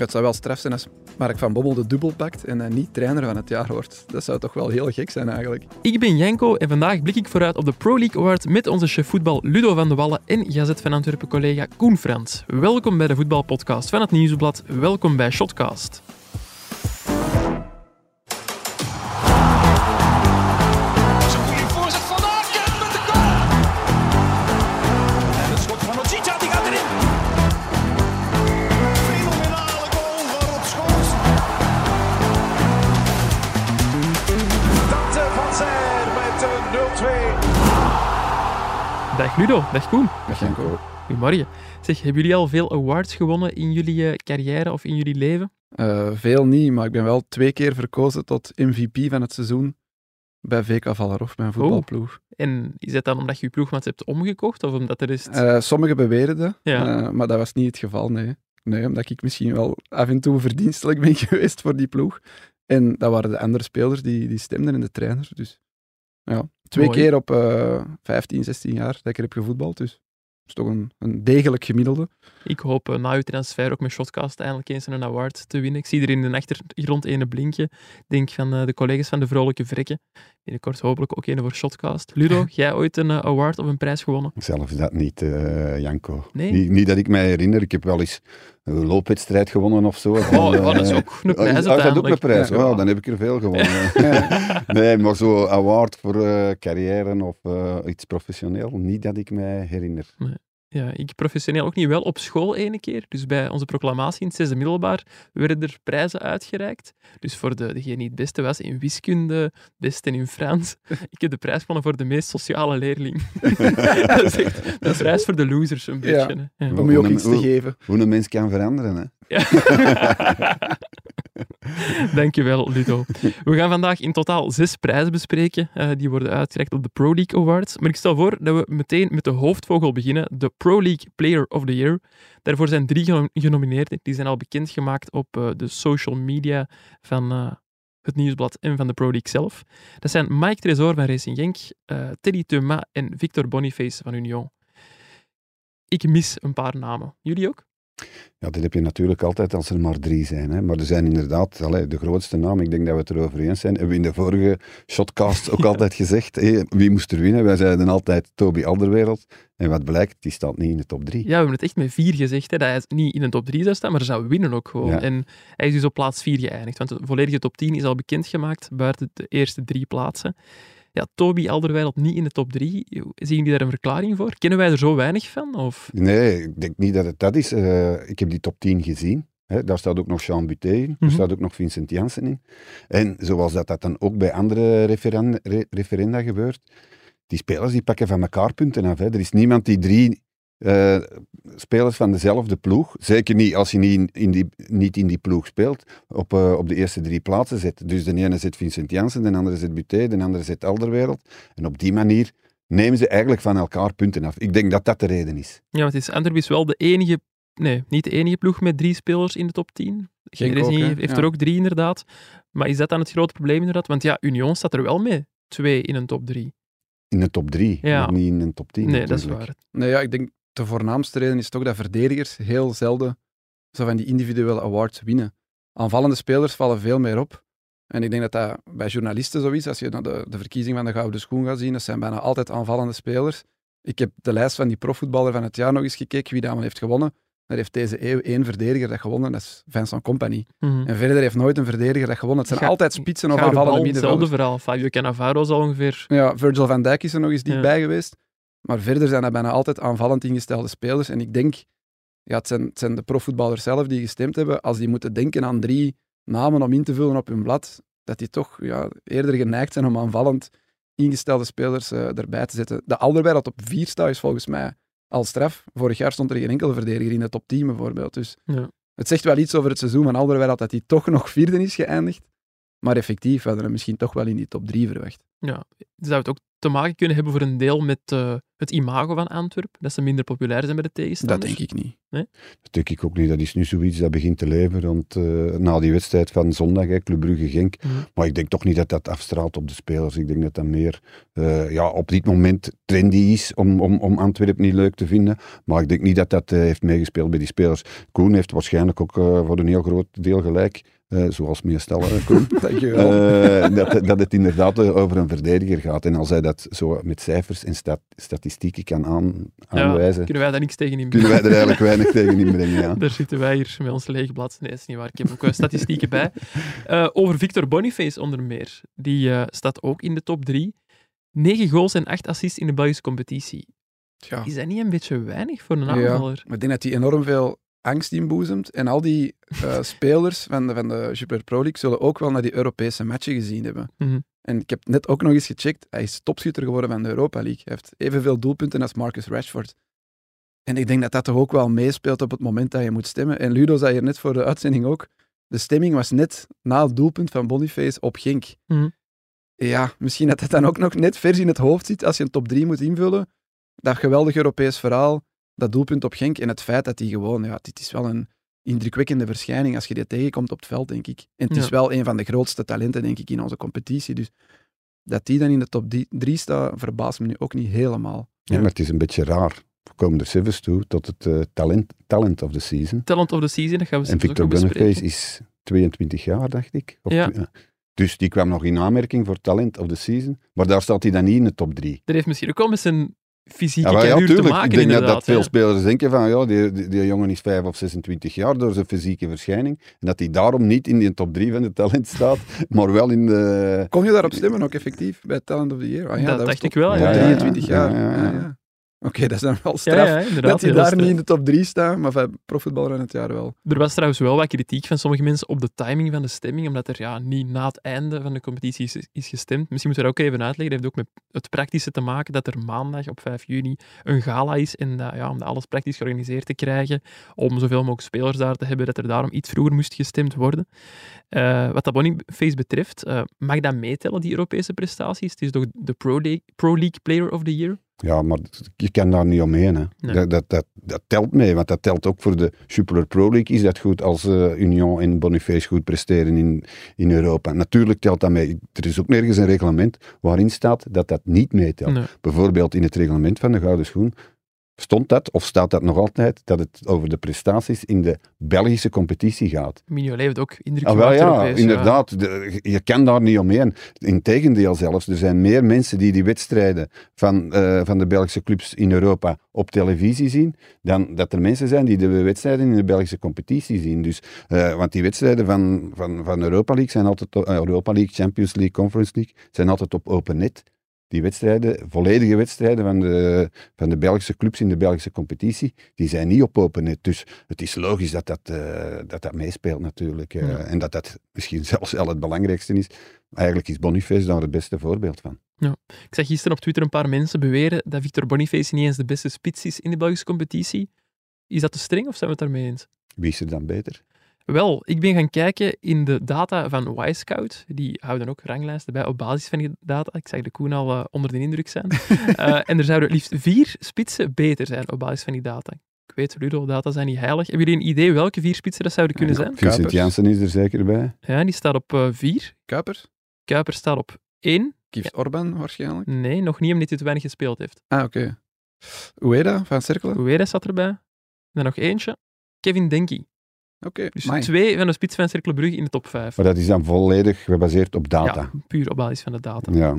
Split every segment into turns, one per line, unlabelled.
Het zou wel straf zijn als Mark van Bommel de dubbel pakt en hij niet trainer van het jaar wordt. Dat zou toch wel heel gek zijn eigenlijk.
Ik ben Janko en vandaag blik ik vooruit op de Pro League Award met onze chef voetbal Ludo van de Wallen en Gazet van Antwerpen collega Koen Frans. Welkom bij de voetbalpodcast van het Nieuwsblad. Welkom bij Shotcast. Dag Ludo, dag Koen.
Janko.
Goedemorgen. Zeg, hebben jullie al veel awards gewonnen in jullie eh, carrière of in jullie leven?
Eh, veel niet, maar ik ben wel twee keer verkozen tot MVP van het seizoen bij VK Valarov, mijn voetbalploeg.
En is dat dan omdat je je ploegmaat hebt omgekocht of omdat er is...
Eh, sommigen beweren dat,
Ja.
maar dat was niet het geval, nee. Nee, omdat ik misschien wel af en toe verdienstelijk ben geweest voor die ploeg. En dat waren de andere spelers die, die stemden en de trainer. Dus ja, twee
Mooi.
keer op eh 15, 16 jaar dat ik er heb gevoetbald. Dus dat is toch een, een degelijk gemiddelde.
Ik hoop eh, na uw transfer ook met Shotcast eindelijk eens een award te winnen. Ik zie er in de achtergrond ene blinkje. Ik denk van eh, de collega's van de Vrolijke Vrekken. Binnenkort hopelijk ook een voor Shotcast. Ludo, jij ooit een eh, award of een prijs gewonnen?
Zelfs dat niet, Janko.
Nee?
Niet, niet dat ik mij herinner. Ik heb wel eens een loopwedstrijd gewonnen of zo.
Oh,
Van,
oh, dat is ook een prijs
oh, is dat ook een prijs?
Ja.
Oh, dan heb ik er veel gewonnen. nee, maar zo award voor eh, carrière of iets professioneel, niet dat ik mij herinner.
Ja, ik professioneel ook niet wel op school ene keer. Dus bij onze proclamatie in het zesde middelbaar werden er prijzen uitgereikt. Dus voor de, degene die het beste was in wiskunde, beste in Frans. Ik heb de prijs gewonnen voor de meest sociale leerling. dat is echt de prijs voor de losers, een
Ja.
beetje. hè. Ja.
Om je ook
Hoe-
iets te
hoe-
geven.
Hoe een mens kan veranderen, hè?
Dankjewel, Ludo. We gaan vandaag in totaal zes prijzen bespreken. eh, die worden uitgereikt op de Pro League Awards. Maar ik stel voor dat we meteen met de hoofdvogel beginnen. De Pro League Player of the Year. Daarvoor zijn drie geno- genomineerden. Die zijn al bekendgemaakt op eh, de social media van eh, het Nieuwsblad en van de Pro League zelf. Dat zijn Mike Tresor van Racing Genk, Teddy Thomas en Victor Boniface van Union. Ik mis een paar namen. Jullie ook?
Ja, dat heb je natuurlijk altijd als er maar drie zijn. Hè. Maar er zijn inderdaad allee, de grootste naam, ik denk dat we het erover eens zijn, hebben we in de vorige shotcast ook altijd gezegd. wie moest er winnen? Wij zeiden altijd Toby Alderwereld. En wat blijkt, die staat niet in de top drie.
Ja, we hebben het echt met vier gezegd, hè, dat hij niet in de top 3 zou staan, maar zou winnen ook gewoon.
Ja.
En hij is dus op plaats 4 geëindigd, want de volledige top 10 is al bekendgemaakt buiten de eerste drie plaatsen. Ja, Toby Alderweireld niet in de top 3. Zien jullie daar een verklaring voor? Kennen wij er zo weinig van? Of?
Nee, ik denk niet dat het dat is. Eh, ik heb die top 10 gezien. Hè. Daar staat ook nog Jean Buté in.
Mhm.
Er staat ook nog Vincent Janssen in. En zoals dat, dat dan ook bij andere referen- re- referenda gebeurt, die spelers die pakken van elkaar punten af. Hè. Er is niemand die drie eh, spelers van dezelfde ploeg, zeker niet als je niet in, in die, niet in die ploeg speelt, op, eh, op de eerste drie plaatsen zet. Dus de ene zet Vincent Janssen, de andere zet Buté, de andere zet Alderwereld. En op die manier nemen ze eigenlijk van elkaar punten af. Ik denk dat dat de reden is.
Ja, want het is Antwerp is wel de enige, nee, niet de enige ploeg met drie spelers in de top 10.
Genk
Racing
ook, hè?
heeft
Ja.
er ook drie inderdaad. Maar is dat dan het grote probleem inderdaad? Want ja, Union staat er wel mee. Twee in een top 3.
In de top 3,
Ja.
maar niet in de top 10.
Nee, dat is waar.
Nee, ja, ik denk de voornaamste reden is toch dat verdedigers heel zelden zo van die individuele awards winnen. Aanvallende spelers vallen veel meer op. En ik denk dat dat bij journalisten zo is. Als je naar de, de verkiezing van de Gouden Schoen gaat zien, dat zijn bijna altijd aanvallende spelers. Ik heb de lijst van die profvoetballer van het jaar nog eens gekeken, wie dat allemaal heeft gewonnen. Daar heeft deze eeuw één verdediger dat gewonnen, dat is Vincent Company.
Mhm.
En verder heeft nooit een verdediger dat gewonnen. Het zijn
Ga-
altijd spitsen of aanvallende
bal, hetzelfde
middenvelders.
verhaal. Fabio Cannavaro is al ongeveer...
Ja, Virgil van Dijk is er nog eens dichtbij
Ja.
geweest. Maar verder zijn dat bijna altijd aanvallend ingestelde spelers. En ik denk, ja, het, zijn, het zijn de profvoetballers zelf die gestemd hebben. Als die moeten denken aan drie namen om in te vullen op hun blad, dat die toch ja, eerder geneigd zijn om aanvallend ingestelde spelers eh, erbij te zetten. De Alderweireld op vier staat is volgens mij al straf. Vorig jaar stond er geen enkele verdediger in de top 10 bijvoorbeeld. Dus
Ja.
het zegt wel iets over het seizoen van Alderweireld dat hij toch nog vierde is geëindigd. Maar effectief hadden we misschien toch wel in die top 3 verwacht.
Ja, zou het ook te maken kunnen hebben voor een deel met eh, het imago van Antwerpen? Dat ze minder populair zijn bij de
Dat
tegenstanders?
denk ik niet.
Nee?
Dat denk ik ook niet. Dat is nu zoiets dat begint te leven rond, eh, na die wedstrijd van zondag, hè, Club Brugge-Genk.
Mhm.
Maar ik denk toch niet dat dat afstraalt op de spelers. Ik denk dat dat meer eh, ja, op dit moment trendy is om, om, om Antwerpen niet leuk te vinden. Maar ik denk niet dat dat heeft meegespeeld bij die spelers. Koen heeft waarschijnlijk ook voor een heel groot deel gelijk. Eh, zoals meestal.
Dankjewel.
Eh, dat, dat het inderdaad eh, over een verdediger gaat. En als hij dat zo met cijfers en stat- statistieken kan aan,
Ja,
aanwijzen,
kunnen wij daar niks tegen in
kunnen wij er eigenlijk weinig tegen inbrengen. Ja.
Daar zitten wij hier met ons lege blad. Nee, dat is niet waar. Ik heb ook wel statistieken bij. Eh, over Victor Boniface onder meer. Die eh, staat ook in de top drie. 9 goals en 8 assists in de Belgische competitie.
Ja.
Is dat niet een beetje weinig voor een
Ja,
aanvaller?
maar ik denk dat hij enorm veel angst inboezemt. En al die eh, spelers van de, van de Super Pro League zullen ook wel naar die Europese matchen gezien hebben.
Mhm.
En ik heb net ook nog eens gecheckt, hij is topschutter geworden van de Europa League. Hij heeft evenveel doelpunten als Marcus Rashford. En ik denk dat dat toch ook wel meespeelt op het moment dat je moet stemmen. En Ludo zei hier net voor de uitzending ook, de stemming was net na het doelpunt van Boniface op Genk.
Mhm.
Ja, misschien dat dat dan ook nog net vers in het hoofd zit als je een top 3 moet invullen. Dat geweldig Europees verhaal, dat doelpunt op Genk en het feit dat hij gewoon, ja, dit is wel een indrukwekkende verschijning als je die tegenkomt op het veld, denk ik. En het is wel een van de grootste talenten, denk ik, in onze competitie. Dus dat die dan in de top 3 staat, verbaast me nu ook niet helemaal.
Ja, maar het is een beetje raar. We komen er zelfs toe tot het eh, talent, talent of the season.
Talent of the season, dat gaan we
En Victor. Boniface is 22 jaar, dacht ik. Of
Ja.
Dus die kwam nog in aanmerking voor talent of the season. Maar daar staat hij dan niet in de top 3.
Dat heeft misschien ook wel met zijn fysieke
Ja, maar ja,
te maken,
ik denk dat, dat veel
hè.
spelers denken van, ja, die, die, die jongen is 5 of 26 jaar door zijn fysieke verschijning. En dat hij daarom niet in die top 3 van de talent staat, maar wel in de...
Kon je daarop stemmen ook effectief bij Talent of the Year? Ah, ja,
Dat
was
dacht ik wel, ja, ja,
23
ja.
jaar. Oké, dat is dan wel straf.
ja,
dat hij daar
straf.
niet in de top 3 staat, maar van profvoetballer van het jaar wel.
Er was trouwens wel wat kritiek van sommige mensen op de timing van de stemming, omdat er ja, niet na het einde van de competitie is, is gestemd. Misschien moeten we dat ook even uitleggen. Dat heeft ook met het praktische te maken dat er maandag op 5 juni een gala is. En dat, ja, om dat alles praktisch georganiseerd te krijgen, om zoveel mogelijk spelers daar te hebben, dat er daarom iets vroeger moest gestemd worden. Eh, wat dat Boniface betreft, eh, mag dat meetellen, die Europese prestaties? Het is toch de Pro, Day- Pro League Player of the Year?
Ja, maar je kan daar niet omheen. Hè.
Nee.
Dat, dat, dat, dat telt mee, want dat telt ook voor de Super Pro League. Is dat goed als eh, Union en Boniface goed presteren in, in Europa? Natuurlijk telt dat mee. Er is ook nergens een reglement waarin staat dat dat niet meetelt.
Nee.
Bijvoorbeeld in het reglement van de Gouden Schoen stond dat, of staat dat nog altijd, dat het over de prestaties in de Belgische competitie gaat.
Mignolet heeft ook indruk
Ah, wel ja, inderdaad. De- je kan daar niet omheen. Integendeel zelfs, er zijn meer mensen die die wedstrijden van, eh, van de Belgische clubs in Europa op televisie zien, dan dat er mensen zijn die de wedstrijden in de Belgische competitie zien. Dus, eh, want die wedstrijden van, van, van Europa League zijn altijd, eh, Europa League, Champions League, Conference League, zijn altijd op open net. Die wedstrijden, volledige wedstrijden van de, van de Belgische clubs in de Belgische competitie, die zijn niet op open net. Dus het is logisch dat dat, eh, dat, dat meespeelt natuurlijk. eh,
Ja.
En dat dat misschien zelfs wel het belangrijkste is. Eigenlijk is Boniface daar het beste voorbeeld van.
Ik zag gisteren op Twitter een paar mensen beweren dat Victor Boniface niet eens de beste spits is in de Belgische competitie. Is dat te streng of zijn we het daarmee eens?
Wie is er dan beter?
Wel, ik ben gaan kijken in de data van Y-Scout. Die houden ook ranglijsten bij op basis van die data. Ik zag de Koen al eh, onder de indruk zijn. Eh, en er zouden liefst vier spitsen beter zijn op basis van die data. Ik weet, Ludo, data zijn niet heilig. Hebben jullie een idee welke vier spitsen dat zouden kunnen zijn?
Vincent
Kuipers.
Janssen is er zeker bij.
Ja, die staat op eh, vier.
Kuipers?
Kuiper staat op één.
Kieft Orban waarschijnlijk?
Nee, nog niet omdat hij te weinig gespeeld heeft.
Ah, oké. Ueda van? Oké,
Ueda staat erbij. En dan nog eentje. Kevin Denki. Dus
amai.
twee van de spits van Cercle Brugge in de top 5.
Maar dat is dan volledig gebaseerd op data.
Ja, puur op basis van de data.
Ja.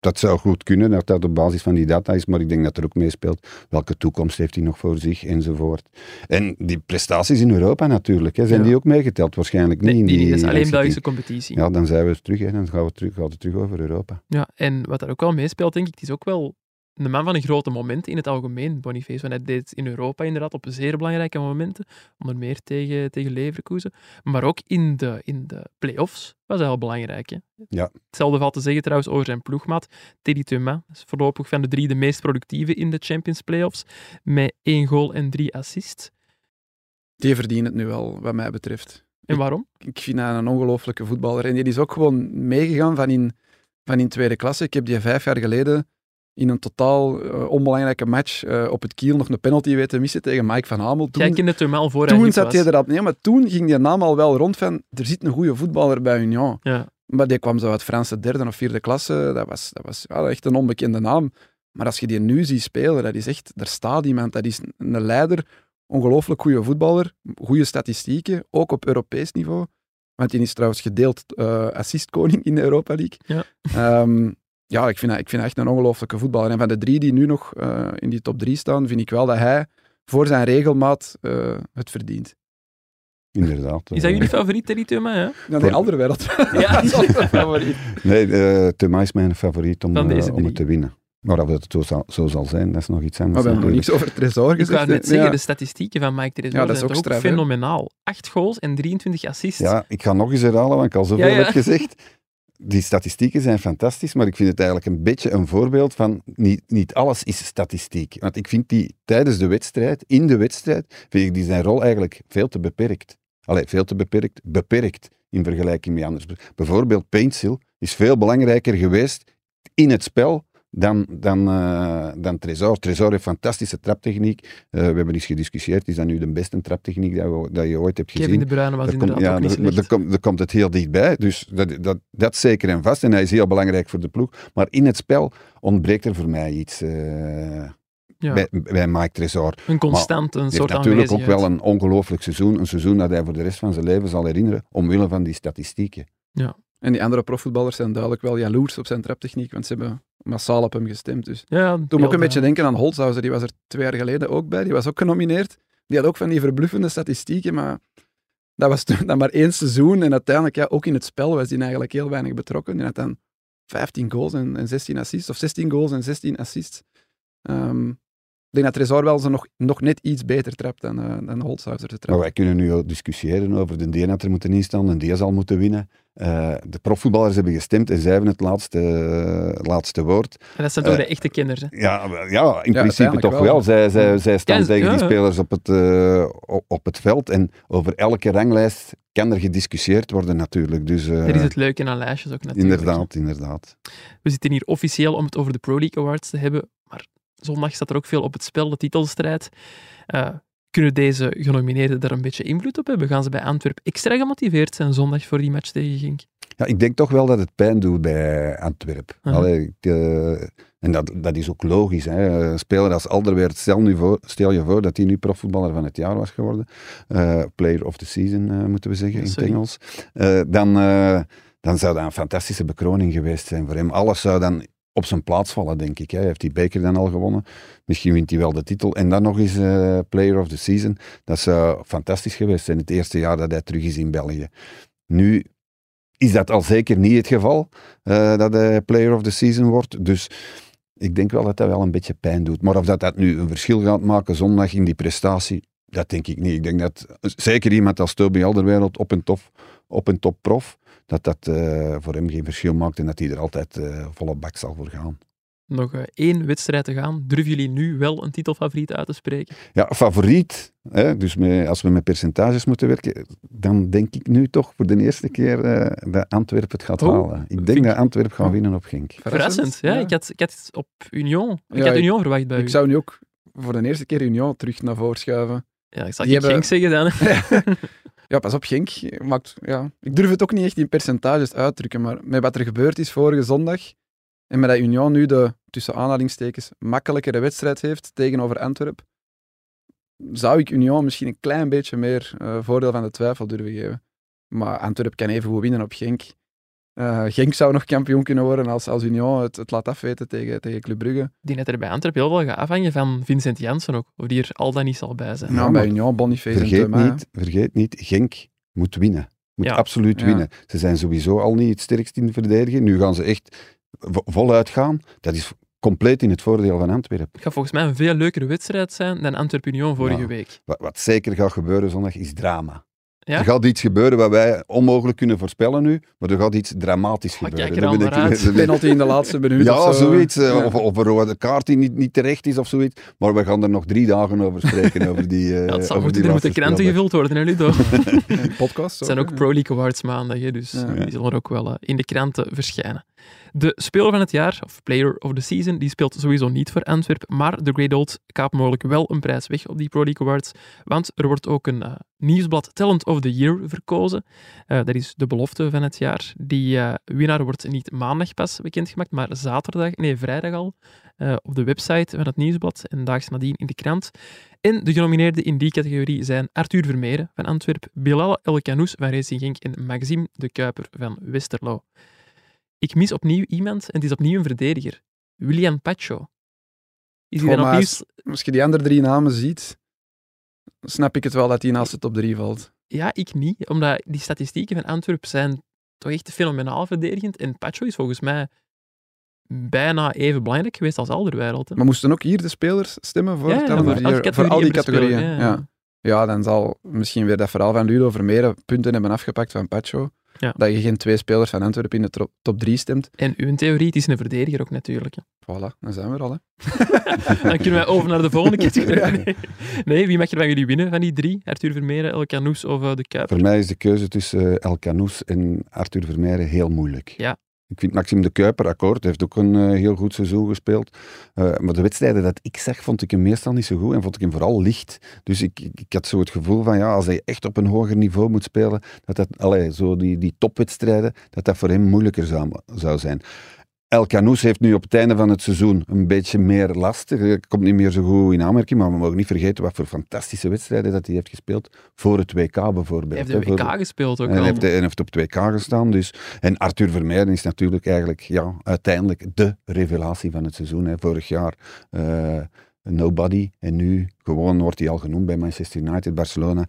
Dat zou goed kunnen, dat dat op basis van die data is, maar ik denk dat er ook meespeelt welke toekomst heeft hij nog voor zich, enzovoort. En die prestaties in Europa natuurlijk, hè, zijn
Ja.
die ook meegeteld? Waarschijnlijk niet
Nee,
in
die,
die
niet, dat is alleen. Belgische competitie. Ja.
Ja, dan zijn we terug, hè. dan gaan we terug, gaat het terug over Europa.
en wat daar ook wel meespeelt, denk ik, het is ook wel een man van een grote momenten in het algemeen, Boniface. Want hij deed in Europa inderdaad op zeer belangrijke momenten, onder meer tegen, tegen Leverkusen. Maar ook in de, in de play-offs was hij al belangrijk. Hè?
Ja.
Hetzelfde valt te zeggen trouwens over zijn ploegmaat, Teddy. Dat is voorlopig van de drie de meest productieve in de Champions Playoffs, met één goal en drie assists.
Die verdient het nu wel, wat mij betreft.
En waarom?
Ik vind hij een ongelofelijke voetballer. En die is ook gewoon meegegaan van in, van in tweede klasse. Ik heb die vijf jaar geleden in een totaal eh, onbelangrijke match eh, op het kiel nog een penalty weten missen tegen Mike van Hamel. Toen,
al voor hij
toen zat hij er al... Nee, maar toen ging die naam al wel rond van er zit een goede voetballer bij Union.
Ja.
Maar die kwam zo uit Franse derde of vierde klasse. Dat was, dat was ja, echt een onbekende naam. Maar als je die nu ziet spelen, dat is echt... Er staat iemand, dat is een leider, ongelooflijk goede voetballer, goede statistieken, ook op Europees niveau. Want die is trouwens gedeeld eh assistkoning in de Europa League.
Ja.
Ehm, ja, ik vind, dat, ik vind dat echt een ongelooflijke voetballer. En van de drie die nu nog eh, in die top drie staan, vind ik wel dat hij voor zijn regelmaat eh, het verdient.
Inderdaad.
Is dat
eh,
jullie favoriet, Terry Thuma? Ja?
De andere wereld.
Ja.
dat is ook mijn favoriet.
Nee, uh, Thuma is mijn favoriet om, om het te winnen. Maar of het zo zal, zo zal zijn, dat is nog iets
Maar
anders.
we hebben nog niks over Tresor
Ik
gezegd.
wou net
hè.
zeggen,
Ja.
de statistieken van Mike Tresor
Ja, dat is
zijn
ook straf,
fenomenaal. 8 goals en 23 assists.
Ja, ik ga nog eens herhalen, want ik al zoveel
Ja, ja.
heb gezegd. Die statistieken zijn fantastisch, maar ik vind het eigenlijk een beetje een voorbeeld van niet, niet alles is statistiek. Want ik vind die tijdens de wedstrijd, in de wedstrijd, vind ik die zijn rol eigenlijk veel te beperkt. Allee, veel te beperkt, beperkt in vergelijking met anders. Bijvoorbeeld Paintsil is veel belangrijker geweest in het spel dan, dan, eh, dan Tresor. Tresor heeft fantastische traptechniek. Eh, we hebben eens gediscussieerd, is dat nu de beste traptechniek dat, we- dat je ooit hebt gezien?
Kevin De Bruyne was
Er
inderdaad
komt, ja,
ook niet slecht.
komt, komt het heel dichtbij. Dus dat, dat, dat is zeker en vast. En hij is heel belangrijk voor de ploeg. Maar in het spel ontbreekt er voor mij iets eh,
Ja,
bij, bij Mike Tresor.
een constant, een soort
natuurlijk ook wel een ongelooflijk seizoen. Een seizoen dat hij voor de rest van zijn leven zal herinneren. Omwille van die statistieken.
En die andere profvoetballers zijn duidelijk wel jaloers op zijn traptechniek, want ze hebben massaal op hem gestemd. Dus.
Ja,
Toen ook een beetje denken aan Holzhauser, die was er twee jaar geleden ook bij. Die was ook genomineerd. Die had ook van die verbluffende statistieken, maar dat was toen dan maar één seizoen. En uiteindelijk, ja, ook in het spel was hij eigenlijk heel weinig betrokken. Die had dan 15 goals en, en 16 assists, of 16 goals en 16 assists. Ehm, denk dat Tresor wel ze nog, nog net iets beter trapt dan, eh dan Holzhauser te
Maar
trappen.
wij kunnen nu ook discussiëren over de die er moeten instaan en die zal moeten winnen. Eh, de profvoetballers hebben gestemd en zij hebben het laatste, eh, laatste woord.
En dat zijn toch
Eh,
de echte. Hè?
Ja, ja in principe toch
wel.
wel. Zij, zij, zij staan
Ja,
tegen
ja,
die spelers op het, eh, op, het veld. En over elke ranglijst kan er gediscussieerd worden natuurlijk. Dus, eh,
Dat is het leuke aan lijstjes ook natuurlijk.
Inderdaad, inderdaad.
We zitten hier officieel om het over de Pro League Awards te hebben, maar zondag staat er ook veel op het spel, de titelstrijd. Eh, kunnen deze genomineerden daar een beetje invloed op hebben? Gaan ze bij Antwerpen extra gemotiveerd zijn zondag voor die match tegen Genk?
Ja, ik denk toch wel dat het pijn doet bij Antwerpen. Eh, en dat, dat is ook logisch. Hè. Een speler als Alderweireld, stel, nu voor, stel je voor dat hij nu profvoetballer van het jaar was geworden. Eh, player of the season, moeten we zeggen in het. Engels. Dan, dan zou dat een fantastische bekroning geweest zijn voor hem. Alles zou dan op zijn plaats vallen, denk ik. Hij heeft die beker dan al gewonnen. Misschien wint hij wel de titel. En dan nog eens eh, player of the season. Dat zou fantastisch geweest zijn, het eerste jaar dat hij terug is in België. Nu is dat al zeker niet het geval, eh, dat hij player of the season wordt. Dus ik denk wel dat dat wel een beetje pijn doet. Maar of dat, dat nu een verschil gaat maken zondag in die prestatie, dat denk ik niet. Ik denk dat zeker iemand als Toby Alderweireld op een, tof, op een topprof, dat dat eh, voor hem geen verschil maakt en dat hij er altijd eh, volle bak zal voor gaan.
Nog eh, één wedstrijd te gaan. Durven jullie nu wel een titelfavoriet uit te spreken?
Ja, favoriet, hè, dus met, als we met percentages moeten werken, dan denk ik nu toch voor de eerste keer eh, dat Antwerpen het gaat
Oh,
halen. Ik denk
ik-
dat Antwerpen gaat
Oh.
winnen op Genk.
Verrassend. Ja, Ik, had, ik had op Union, ik
Ja,
had
ik-
Union verwacht bij
Ik
u.
zou nu ook voor de eerste keer Union terug naar voren schuiven.
Ja, ik zal
hebben-
Genk zeggen dan.
Ja, pas op, Genk maakt... Ja, ik durf het ook niet echt in percentages uitdrukken, maar met wat er gebeurd is vorige zondag en met dat Union nu de, tussen aanhalingstekens, makkelijkere wedstrijd heeft tegenover Antwerpen, zou ik Union misschien een klein beetje meer eh, voordeel van de twijfel durven geven. Maar Antwerpen kan even goed winnen op Genk. Eh, Genk zou nog kampioen kunnen worden als, als Union het, het laat afweten tegen, tegen Club Brugge.
Denk dat er bij Antwerpen heel veel gaat afhangen van Vincent Janssen ook. Of die er al dan niet zal bij zijn.
Nou,
maar
bij Union, Boniface en
Vergeet
Thomas.
niet, vergeet niet, Genk moet winnen. Moet
Ja.
absoluut
Ja.
winnen. Ze zijn sowieso al niet het sterkst in verdedigen. Nu gaan ze echt vo- voluit gaan. Dat is compleet in het voordeel van Antwerpen.
Het gaat volgens mij een veel leukere wedstrijd zijn dan Antwerpen-Union vorige
Ja.
week.
Wat, wat zeker gaat gebeuren zondag is drama.
Ja?
Er gaat iets gebeuren wat wij onmogelijk kunnen voorspellen nu, maar er gaat iets dramatisch
Oh,
gebeuren.
kijk er al
ben
naar uit.
daar ben ik-
Penalty in de laatste minuut
Ja,
of zo.
zoiets. eh,
Ja.
Of, of een rode kaart die niet, niet terecht is of zoiets. Maar we gaan er nog drie dagen over spreken. over die, eh,
Ja, het zal
over
moeten,
die
er moeten kranten gevuld worden, hè, Ludo?
Een podcast.
Het zijn ook Pro League Awards maandag, hè, dus
Ja.
die zullen er ook wel eh, in de kranten verschijnen. De speler van het jaar, of player of the season, die speelt sowieso niet voor Antwerpen, maar de Great Old kaapt mogelijk wel een prijs weg op die Pro League Awards, want er wordt ook een eh, nieuwsblad Talent of the Year verkozen. Eh, dat is de belofte van het jaar. Die eh, winnaar wordt niet maandag pas bekendgemaakt, maar zaterdag, nee, vrijdag al, op de website van het nieuwsblad en daags nadien in de krant. En de genomineerden in die categorie zijn Arthur Vermeeren van Antwerp, Bilal El Canous van Racing Genk en Maxime de Kuiper van Westerlo. Ik mis opnieuw iemand en het is opnieuw een verdediger. William Pacho. Is hij
Goh,
dan
maar
opnieuw...
als, als je die andere drie namen ziet, snap ik het wel dat hij naast de top drie valt.
Ja, ik niet. Omdat die statistieken van Antwerp zijn toch echt fenomenaal verdedigend. En Pacho is volgens mij bijna even belangrijk geweest als Alderweireld. hè.
Maar moesten ook hier de spelers stemmen voor,
Ja, ja,
Talent
voor
al die categorieën?
speler, ja,
ja, dan zal misschien weer dat verhaal van Ludo Vermeeren punten hebben afgepakt van Pacho.
Ja.
Dat je geen twee spelers van Antwerpen in de top drie stemt.
En uw theorie, het is een verdediger ook natuurlijk. hè.
Voilà, dan zijn we er al. Hè.
Dan kunnen wij over naar de volgende categorie. Nee. nee, wie mag er van jullie winnen van die drie? Arthur Vermeeren, El Canoes of eh, de Kuiper?
Voor mij is de keuze tussen eh, El Canoes en Arthur Vermeijren heel moeilijk.
Ja.
Ik vind Maxime de Kuiper akkoord, heeft ook een eh, heel goed seizoen gespeeld. Eh, maar de wedstrijden dat ik zag, vond ik hem meestal niet zo goed en vond ik hem vooral licht. Dus ik, ik, had zo het gevoel van, ja, als hij echt op een hoger niveau moet spelen, dat dat, allee, zo die, die topwedstrijden, dat dat voor hem moeilijker zou, zou zijn. El Canoes heeft nu op het einde van het seizoen een beetje meer last. Hij komt niet meer zo goed in aanmerking, maar we mogen niet vergeten wat voor fantastische wedstrijden dat hij heeft gespeeld voor het WK bijvoorbeeld.
Hij heeft de WK gespeeld ook
en
al.
hij heeft, en heeft op 2K gestaan. Dus. En Arthur Vermeijden is natuurlijk eigenlijk ja, uiteindelijk de revelatie van het seizoen. Hè. Vorig jaar eh, nobody en nu gewoon wordt hij al genoemd bij Manchester United, Barcelona.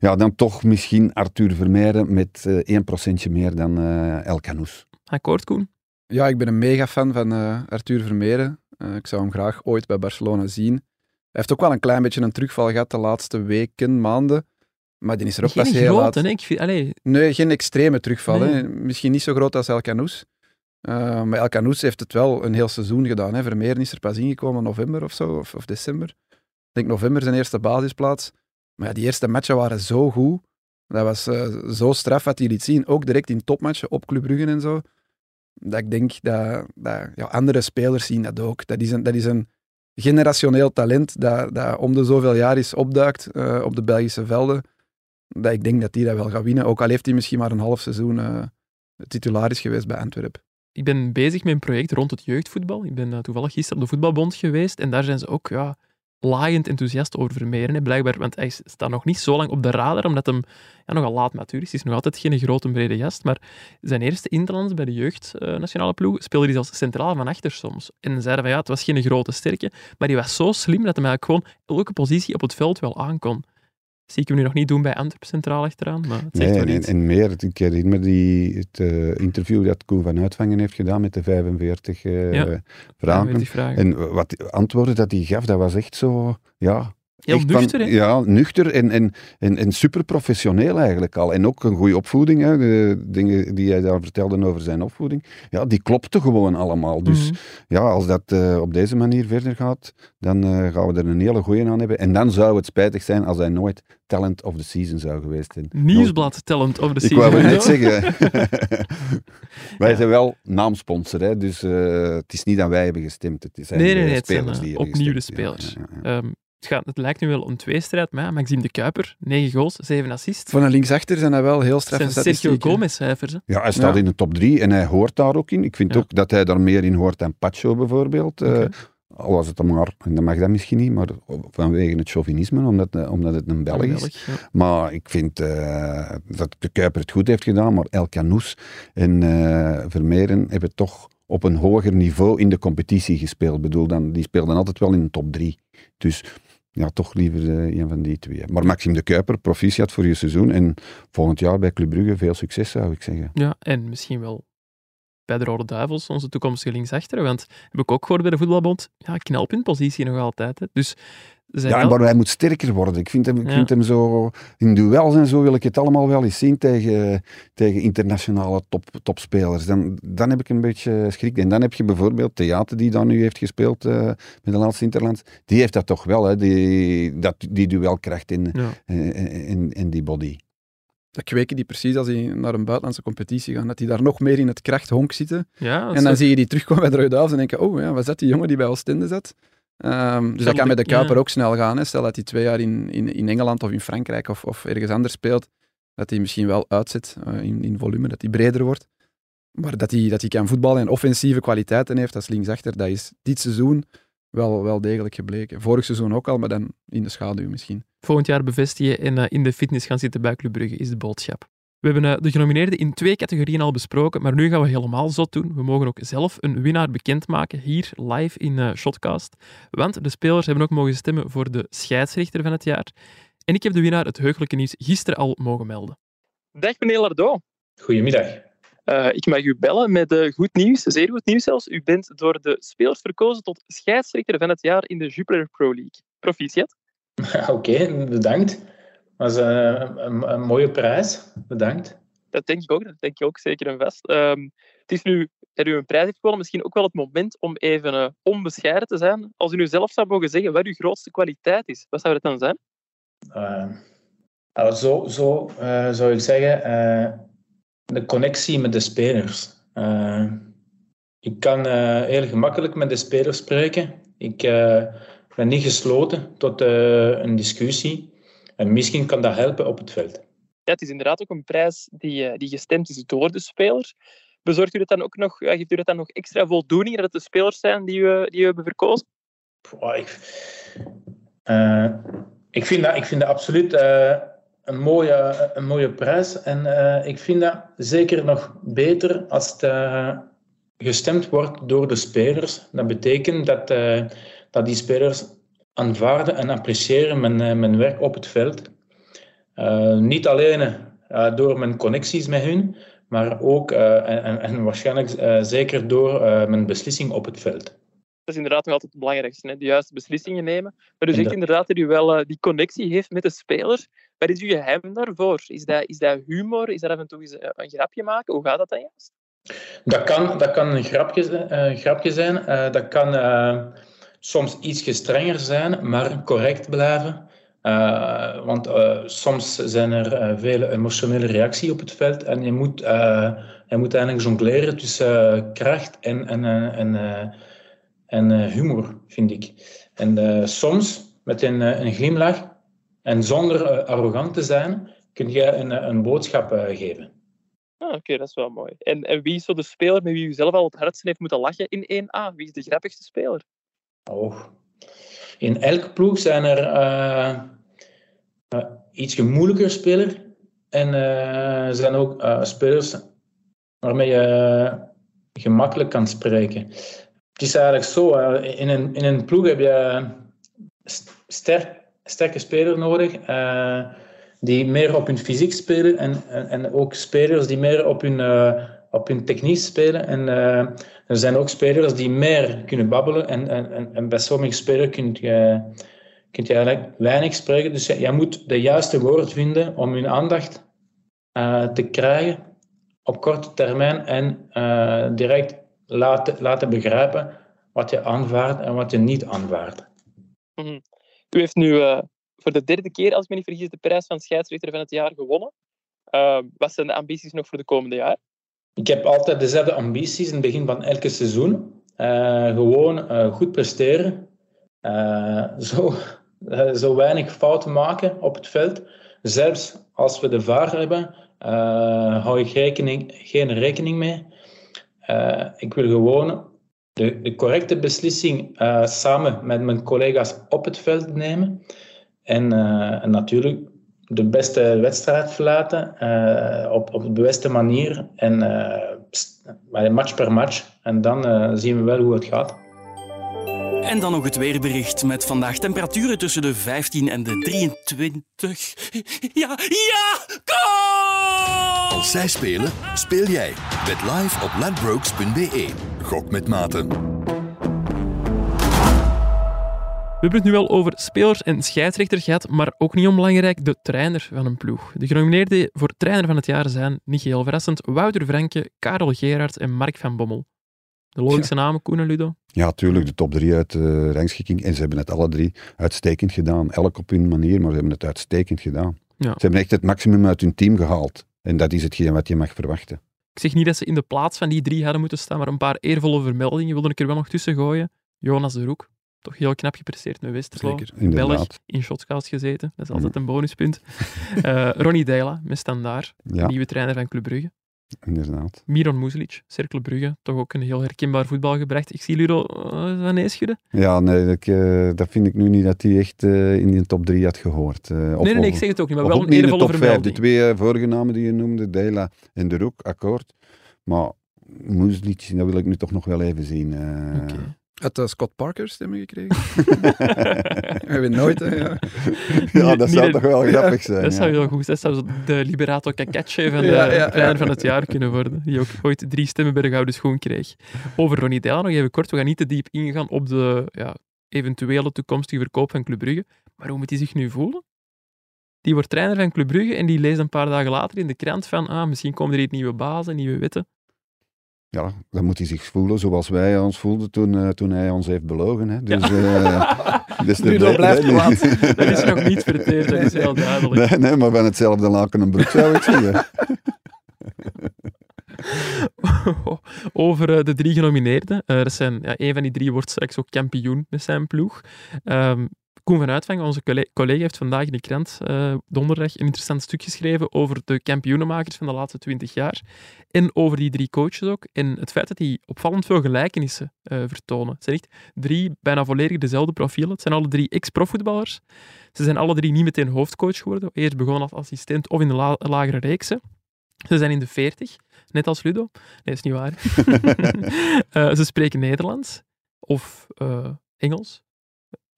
Ja, dan toch misschien Arthur Vermeijden met eh 1% meer dan eh El Canoes.
Akkoord, Koen?
Ja, ik ben een mega fan van eh, Arthur Vermeeren. Eh, ik zou hem graag ooit bij Barcelona zien. Hij heeft ook wel een klein beetje een terugval gehad de laatste weken, maanden. Maar die is er ook
Geen
pas heel
grote,
laat.
hè? Ik vind, allee,
Nee, geen extreme terugval.
Nee.
Hè. Misschien niet zo groot als El Canoes. Eh, maar El Canoes heeft het wel een heel seizoen gedaan. Hè. Vermeeren is er pas ingekomen in november of zo, of, of december. Ik denk november zijn eerste basisplaats. Maar ja, die eerste matchen waren zo goed. Dat was zo straf wat hij liet zien. Ook direct in topmatchen op Club Brugge en zo. Dat ik denk dat, dat ja, andere spelers zien dat ook. Dat is een, dat is een generationeel talent dat, dat om de zoveel jaar is opduikt eh, op de Belgische velden. Dat ik denk dat hij dat wel gaat winnen. Ook al heeft hij misschien maar een half seizoen eh titularis geweest bij Antwerpen.
ik ben bezig met een project rond het jeugdvoetbal. Ik ben eh, toevallig gisteren op de voetbalbond geweest en daar zijn ze ook ja, laaiend enthousiast over Vermeeren. Hè, blijkbaar, want hij staat nog niet zo lang op de radar, omdat hem ja, nogal laat matuur is. Hij is nog altijd geen grote brede gast, maar zijn eerste interlands bij de jeugd eh, nationale ploeg speelde hij zelfs centraal van achter soms. En zeiden van ja, het was geen grote sterke, maar hij was zo slim dat hij eigenlijk gewoon elke positie op het veld wel aankon. Zie ik hem nu nog niet doen bij Antwerp centraal achteraan, maar het zegt
Nee,
wel
en,
iets.
en meer. Ik herinner me die, het eh, interview dat Koen van Uitvangen heeft gedaan met de 45 eh
Ja.
vragen. En wat antwoorden dat hij gaf, dat was echt zo, ja...
Heel
echt van-
nuchter, hè?
Ja, nuchter en, en, en, en super professioneel eigenlijk al. En ook een goede opvoeding, hè. de dingen die hij daar vertelde over zijn opvoeding. Ja, die klopte gewoon allemaal. Dus
Mhm.
ja, als dat eh, op deze manier verder gaat, dan eh, gaan we er een hele goeie aan hebben. En dan zou het spijtig zijn als hij nooit talent of the season zou geweest zijn.
Nieuwsblad Talent of the
Ik
Season.
wou het net zeggen. wij
Ja.
zijn wel naamsponsor, hè, dus eh, het is niet dat wij hebben gestemd. Het zijn
Nee, nee, nee, het zijn,
spelers die hebben
opnieuw de
gestemd.
Spelers.
ja, ja.
Ehm, het, gaat, het lijkt nu wel een tweestrijd, maar ja, Maxime de Kuiper, 9 goals, 7 assists.
Van een linksachter zijn dat wel heel straffe
zijn Sergio
statistieken.
Gomez-cijfers.
Ja, hij staat
Ja.
in de top drie en hij hoort daar ook in. Ik vind
Ja.
ook dat hij daar meer in hoort dan Pacho bijvoorbeeld. Eh, al was het dan maar, en dat mag dat misschien niet, maar vanwege het chauvinisme, omdat, eh, omdat het een Belg is.
Belg, ja.
Maar ik vind eh, dat de Kuiper het goed heeft gedaan, maar El Canoes en eh Vermeeren hebben toch op een hoger niveau in de competitie gespeeld. Ik bedoel, dan, die speelden altijd wel in de top drie. Dus ja, toch liever eh, een van die twee. Maar Maxime de Kuiper, proficiat voor je seizoen. En volgend jaar bij Club Brugge veel succes, zou ik zeggen.
Ja, en misschien wel bij de Rode Duivels, onze toekomstige linksachter. Want heb ik ook gehoord bij de voetbalbond, ja, knelpuntpositie nog altijd. Hè. Dus zijn
Ja, maar hij moet sterker worden. Ik vind hem, ik
Ja.
vind hem zo... In duels en zo wil ik het allemaal wel eens zien tegen, tegen internationale top, topspelers. Dan, dan heb ik een beetje schrik. En dan heb je bijvoorbeeld Theater, die dan nu heeft gespeeld eh, met de laatste Interlands. Die heeft dat toch wel, hè? Die, dat, die duelkracht in,
ja.
eh, in, in die body.
dat kweken die precies als die naar een buitenlandse competitie gaan. Dat die daar nog meer in het krachthonk zitten.
Ja,
En dan zie je die terugkomen bij de Rode Duivels en denken, oh ja, wat zat die jongen die bij Oostende zat? Ehm, dus dat kan met de
ja.
Kuiper ook snel gaan. Hè. Stel dat hij twee jaar in, in, in Engeland of in Frankrijk of, of ergens anders speelt, dat hij misschien wel uitzet eh, in, in volume, dat hij breder wordt. Maar dat hij, dat hij kan voetballen en offensieve kwaliteiten heeft als linksachter, dat is dit seizoen wel, wel degelijk gebleken. Vorig seizoen ook al, maar dan in de schaduw misschien.
volgend jaar bevestigen en eh, in de fitness gaan zitten bij Club Brugge, is de boodschap. We hebben eh, de genomineerden in twee categorieën al besproken, maar nu gaan we helemaal zot doen. We mogen ook zelf een winnaar bekendmaken hier live in eh, Shotcast. Want de spelers hebben ook mogen stemmen voor de scheidsrechter van het jaar. En ik heb de winnaar het heugelijke nieuws gisteren al mogen melden. Dag meneer Lardo.
Goedemiddag.
Eh, ik mag u bellen met eh, goed nieuws, zeer goed nieuws zelfs. U bent door de spelers verkozen tot scheidsrechter van het jaar in de Jupiler Pro League. Proficiat.
Oké, bedankt. Dat is eh, een, een mooie prijs. Bedankt.
Dat denk ik ook, dat denk ik ook zeker en vast. Ehm, het is nu dat u een prijs heeft gewonnen, misschien ook wel het moment om even eh, onbescheiden te zijn. Als u nu zelf zou mogen zeggen wat uw grootste kwaliteit is, wat zou dat dan zijn?
Nou, zo zo eh, zou ik zeggen, de connectie met de spelers. Eh, ik kan heel gemakkelijk met de spelers spreken. Ik ben niet gesloten tot een discussie. En misschien kan dat helpen op het veld.
Ja, het is inderdaad ook een prijs die, eh, die gestemd is door de spelers. Bezorgt u dat dan ook nog, eh, geeft u dat dan nog extra voldoening dat het de spelers zijn die u, die u hebben verkozen?
Ik, eh, ik, vind dat, ik vind dat absoluut een, mooie, een mooie prijs. En ik vind dat zeker nog beter als het gestemd wordt door de spelers. Dat betekent dat, dat die spelers aanvaarden en appreciëren mijn, eh, mijn werk op het veld. Eh, niet alleen eh, door mijn connecties met hun, maar ook en, en- waarschijnlijk zeker door mijn beslissing op het veld.
Dat is inderdaad nog altijd het belangrijkste, hè? de juiste beslissingen nemen. Maar u zegt
Inderdaad.
dat u wel die connectie heeft met de spelers. Wat is uw geheim daarvoor? Is dat, is dat humor? Is dat af en toe eens een grapje maken? Hoe gaat dat dan juist?
Dat kan, dat kan een grapje, een grapje zijn. Dat kan soms iets strenger zijn, maar correct blijven. Eh, want eh, soms zijn er eh, vele emotionele reacties op het veld en je moet, je moet eigenlijk jongleren tussen kracht en, en, en, en humor, vind ik. En soms, met een, een glimlach en zonder arrogant te zijn, kun je een, een boodschap geven.
Ah, Oké, dat is wel mooi. En, en wie is zo de speler met wie u zelf al het hardst heeft moeten lachen in 1A? Wie is de grappigste speler?
In elke ploeg zijn er eh eh, iets moeilijker spelers en eh, er zijn ook spelers waarmee je gemakkelijk kan spreken. Het is eigenlijk zo, in, een, in een ploeg heb je st- sterk, sterke spelers nodig die meer op hun fysiek spelen en, en, en ook spelers die meer op hun, op hun techniek spelen. En eh, er zijn ook spelers die meer kunnen babbelen en, en, en, bij sommige spelers kun je, kun je eigenlijk weinig spreken. Dus je moet de juiste woord vinden om hun aandacht eh, te krijgen op korte termijn en eh, direct laten, laten begrijpen wat je aanvaardt en wat je niet aanvaardt.
U heeft nu voor de derde keer, als ik me niet vergis, de prijs van scheidsrechter van het jaar gewonnen. Wat zijn de ambities nog voor de komende jaar?
Ik heb altijd dezelfde ambities in het begin van elke seizoen. Eh, gewoon eh, goed presteren. Eh, zo, zo weinig fouten maken op het veld. Zelfs als we de VAR hebben, hou ik rekening, geen rekening mee. Ik wil gewoon de, de correcte beslissing samen met mijn collega's op het veld nemen. En, en natuurlijk de beste wedstrijd verlaten eh, op, op de beste manier en eh, maar match per match. En dan eh, zien we wel hoe het gaat.
En dan nog het weerbericht met vandaag temperaturen tussen de 15 en de 23. Ja, ja, goal!
Als zij spelen, speel jij. Bet live op ladbrokes.be. Gok met maten.
We hebben het nu al over spelers en scheidsrechter gehad, maar ook niet onbelangrijk de trainer van een ploeg. De genomineerden voor trainer van het jaar zijn, niet heel verrassend, Wouter Franke, Karel Gerards en Mark van Bommel. De logische namen, Koen en Ludo.
Ja, tuurlijk, de top drie uit de rangschikking. En ze hebben het alle drie uitstekend gedaan. Elk op hun manier, maar ze hebben het uitstekend gedaan.
Ja.
Ze hebben echt het maximum uit hun team gehaald. En dat is hetgeen wat je mag verwachten.
Ik zeg niet dat ze in de plaats van die drie hadden moeten staan, maar een paar eervolle vermeldingen wilde ik er wel nog tussen gooien. Jonas de Roek, toch heel knap gepresteerd met Westerlo.
Zeker.
Belg, in shotscast gezeten. Dat is altijd een bonuspunt. Eh Ronnie Deila, met Standaard,
Ja,
nieuwe trainer van Club Brugge.
inderdaad.
Miron Muzelic, Cercle Brugge, toch ook een heel herkenbaar voetbal gebracht. Ik zie Ludo uh, van schudden.
Ja, nee, dat, eh, dat vind ik nu niet dat hij echt in de top 3 had gehoord. Eh, of-
Nee, nee, ik zeg het ook niet, maar wel een eervolle
top 5. De
vermelding.
twee vorige namen die je noemde, Deila en De Roek, akkoord. Maar Moeslic, dat wil ik nu toch nog wel even zien.
Had eh, Scott Parker stemmen gekregen? We hebben nooit, hè, ja.
ja, dat zou toch wel grappig zijn.
Dat zou heel goed zijn. Dat zou zo de Liberato Cacace van de
Ja, ja, ja.
trainer van het jaar kunnen worden. Die ook ooit drie stemmen bij de Gouden Schoen kreeg. Over Ronnie Deila nog even kort. We gaan niet te diep ingaan op de ja, eventuele toekomstige verkoop van Club Brugge. Maar hoe moet hij zich nu voelen? Die wordt trainer van Club Brugge en die leest een paar dagen later in de krant van ah, misschien komen er hier nieuwe bazen, nieuwe wetten.
Ja, dan moet hij zich voelen zoals wij ons voelden toen, eh, toen hij ons heeft belogen. Hè. Dus, eh, dus
Nu dat blijft
nee,
kwaad.
Dat is nog niet verteerd, dat is heel duidelijk.
Nee, nee, maar van hetzelfde laken een broek zou ik zeggen.
Over eh, de drie genomineerden. Dat zijn, ja, een van die drie wordt straks ook kampioen met zijn ploeg. Ehm, Koen van Uitvang, onze colle- collega, heeft vandaag in de krant eh, donderdag een interessant stuk geschreven over de kampioenenmakers van de laatste twintig jaar. En over die drie coaches ook. En het feit dat die opvallend veel gelijkenissen eh, vertonen. Het zijn echt drie bijna volledig dezelfde profielen. Het zijn alle drie ex-profvoetballers. Ze zijn alle drie niet meteen hoofdcoach geworden. Eerst begonnen als assistent of in de la- lagere reeksen. Ze zijn in de 40, net als Ludo. Nee, dat is niet waar. Eh, ze spreken Nederlands of Engels.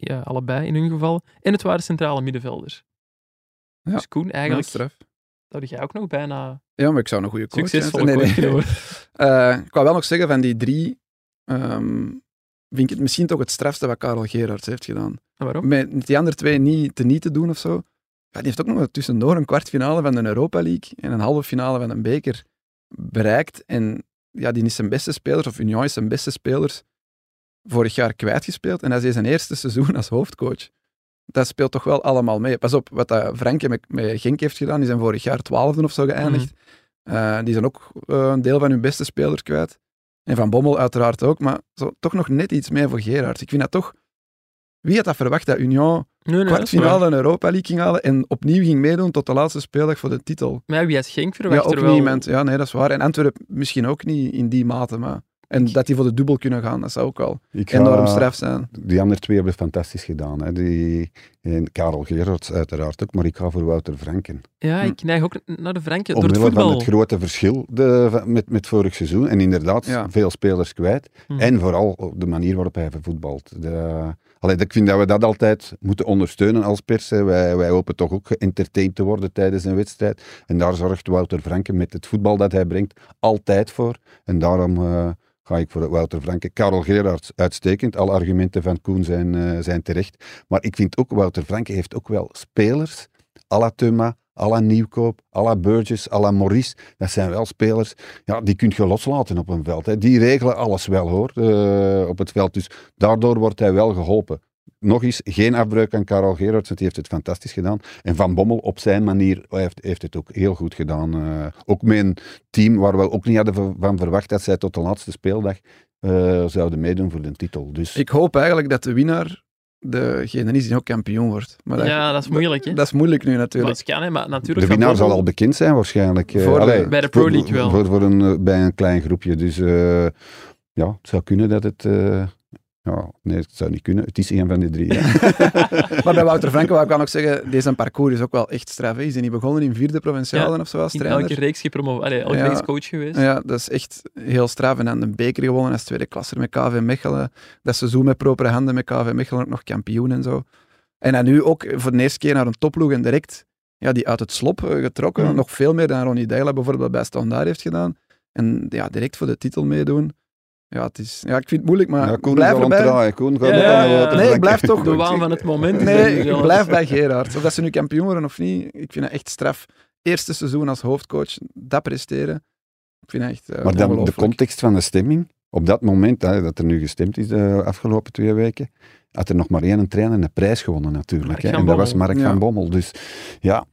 Ja, allebei in hun geval. En het waren centrale middenvelders.
Ja.
Dus Koen, eigenlijk
straf.
zou jij ook nog bijna
Ja, maar ik zou een goede coach zijn. Eh, ik wou wel nog zeggen, van die drie, ehm, vind ik het misschien toch het strafste wat Karel Gerards heeft gedaan.
En waarom?
Met die andere twee niet te niet te doen of zo. Ja, die heeft ook nog tussendoor een kwartfinale van de Europa League en een halve finale van een beker bereikt. En ja, die is zijn beste spelers, of Union is zijn beste spelers, vorig jaar kwijtgespeeld. En dat is zijn eerste seizoen als hoofdcoach. Dat speelt toch wel allemaal mee. Pas op, wat dat Franke met, met Genk heeft gedaan, die zijn vorig jaar twaalfde of zo geëindigd. Eh, die zijn ook eh, een deel van hun beste spelers kwijt. En Van Bommel uiteraard ook, maar zo, toch nog net iets meer voor Gerard. Ik vind dat toch... Wie had dat verwacht dat Union
Nee, nee,
kwartfinale een Europa League ging halen en opnieuw ging meedoen tot de laatste speeldag voor de titel?
Maar ja, wie had Genk
Ja,
verwacht
ook
er wel...
niemand. Ja, nee, dat is waar. En Antwerpen misschien ook niet in die mate, maar... En dat die voor de dubbel kunnen gaan, dat zou ook
ga-
enorm straf zijn.
Die andere twee hebben het fantastisch gedaan. Hè. Die, en Karel Gerards uiteraard ook, maar ik ga voor Wouter Franken.
Ja,
Hm.
ik neig ook naar de Franke door het
Omwille van
voetbal.
het grote verschil de, met, met vorig seizoen. En inderdaad,
Ja.
veel spelers kwijt.
Hm.
En vooral de manier waarop hij voetbalt. De, allee, ik vind dat we dat altijd moeten ondersteunen als pers. hè. Wij, wij hopen toch ook geëntertained te worden tijdens een wedstrijd. En daar zorgt Wouter Franken met het voetbal dat hij brengt altijd voor. En daarom eh, ga ik voor Wouter Franken. Karel Gerards, uitstekend. Alle argumenten van Koen zijn, eh, zijn terecht. Maar ik vind ook, Wouter Franken heeft ook wel spelers. à la Thuma, Nieuwkoop, à la Burgess, à Maurice. Dat zijn wel spelers, ja, die kun je loslaten op een veld. Hè. Die regelen alles wel hoor, eh, op het veld. Dus daardoor wordt hij wel geholpen. Nog eens, geen afbreuk aan Karel Gerards, want die heeft het fantastisch gedaan. En Van Bommel op zijn manier heeft, heeft het ook heel goed gedaan. Eh, ook met een team waar we ook niet hadden van verwacht dat zij tot de laatste speeldag eh, zouden meedoen voor de titel. Dus
Ik hoop eigenlijk dat de winnaar degene is die ook kampioen wordt. Maar dat,
Ja, dat is moeilijk, hè?
dat is moeilijk nu
Maar
natuurlijk.
het kan, hè, maar natuurlijk...
de winnaar zal al bekend zijn waarschijnlijk. Eh,
Voor
allee,
bij de Pro
voor-
League wel.
Voor, voor een, bij een klein groepje. Dus eh, ja, het zou kunnen dat het... ja, nee, het zou niet kunnen. Het is een van die drie.
Maar bij Wouter Franke wou ik wel nog zeggen, deze parcours is ook wel echt straf. hè. Is hij niet begonnen in vierde provinciale
Ja,
of zo als trainer?
elke reeks gepromoveerd. Allee, elke
Ja.
reeks coach geweest.
Ja, dat is echt heel straf. En dan de beker gewonnen als tweede klasser met KV Mechelen. Dat seizoen met propere handen met KV Mechelen ook nog kampioen en zo. En dan nu ook voor de eerste keer naar een topploeg en direct ja, die uit het slop eh, getrokken.
Mhm.
Nog veel meer dan Ronnie Deila bijvoorbeeld bij Standaard heeft gedaan. En ja, direct voor de titel meedoen. Ja, het is, ja, ik vind het moeilijk, maar
ja, Koen
blijf erbij.
draaien. Koen gaat
Ja,
ook
ja,
aan de
ja.
Wouter
Nee, ik blijf toch...
De waan van het moment.
Nee, ik blijf bij Gerard. Of dat ze nu kampioen worden of niet, ik vind het echt straf. Eerste seizoen als hoofdcoach, dat presteren. Ik vind het echt eh,
Maar dan de context van de stemming op dat moment, hè, dat er nu gestemd is de afgelopen twee weken, had er nog maar één trainer een prijs gewonnen natuurlijk. Hè, en dat was. Mark
Ja.
van Bommel. Dus ja,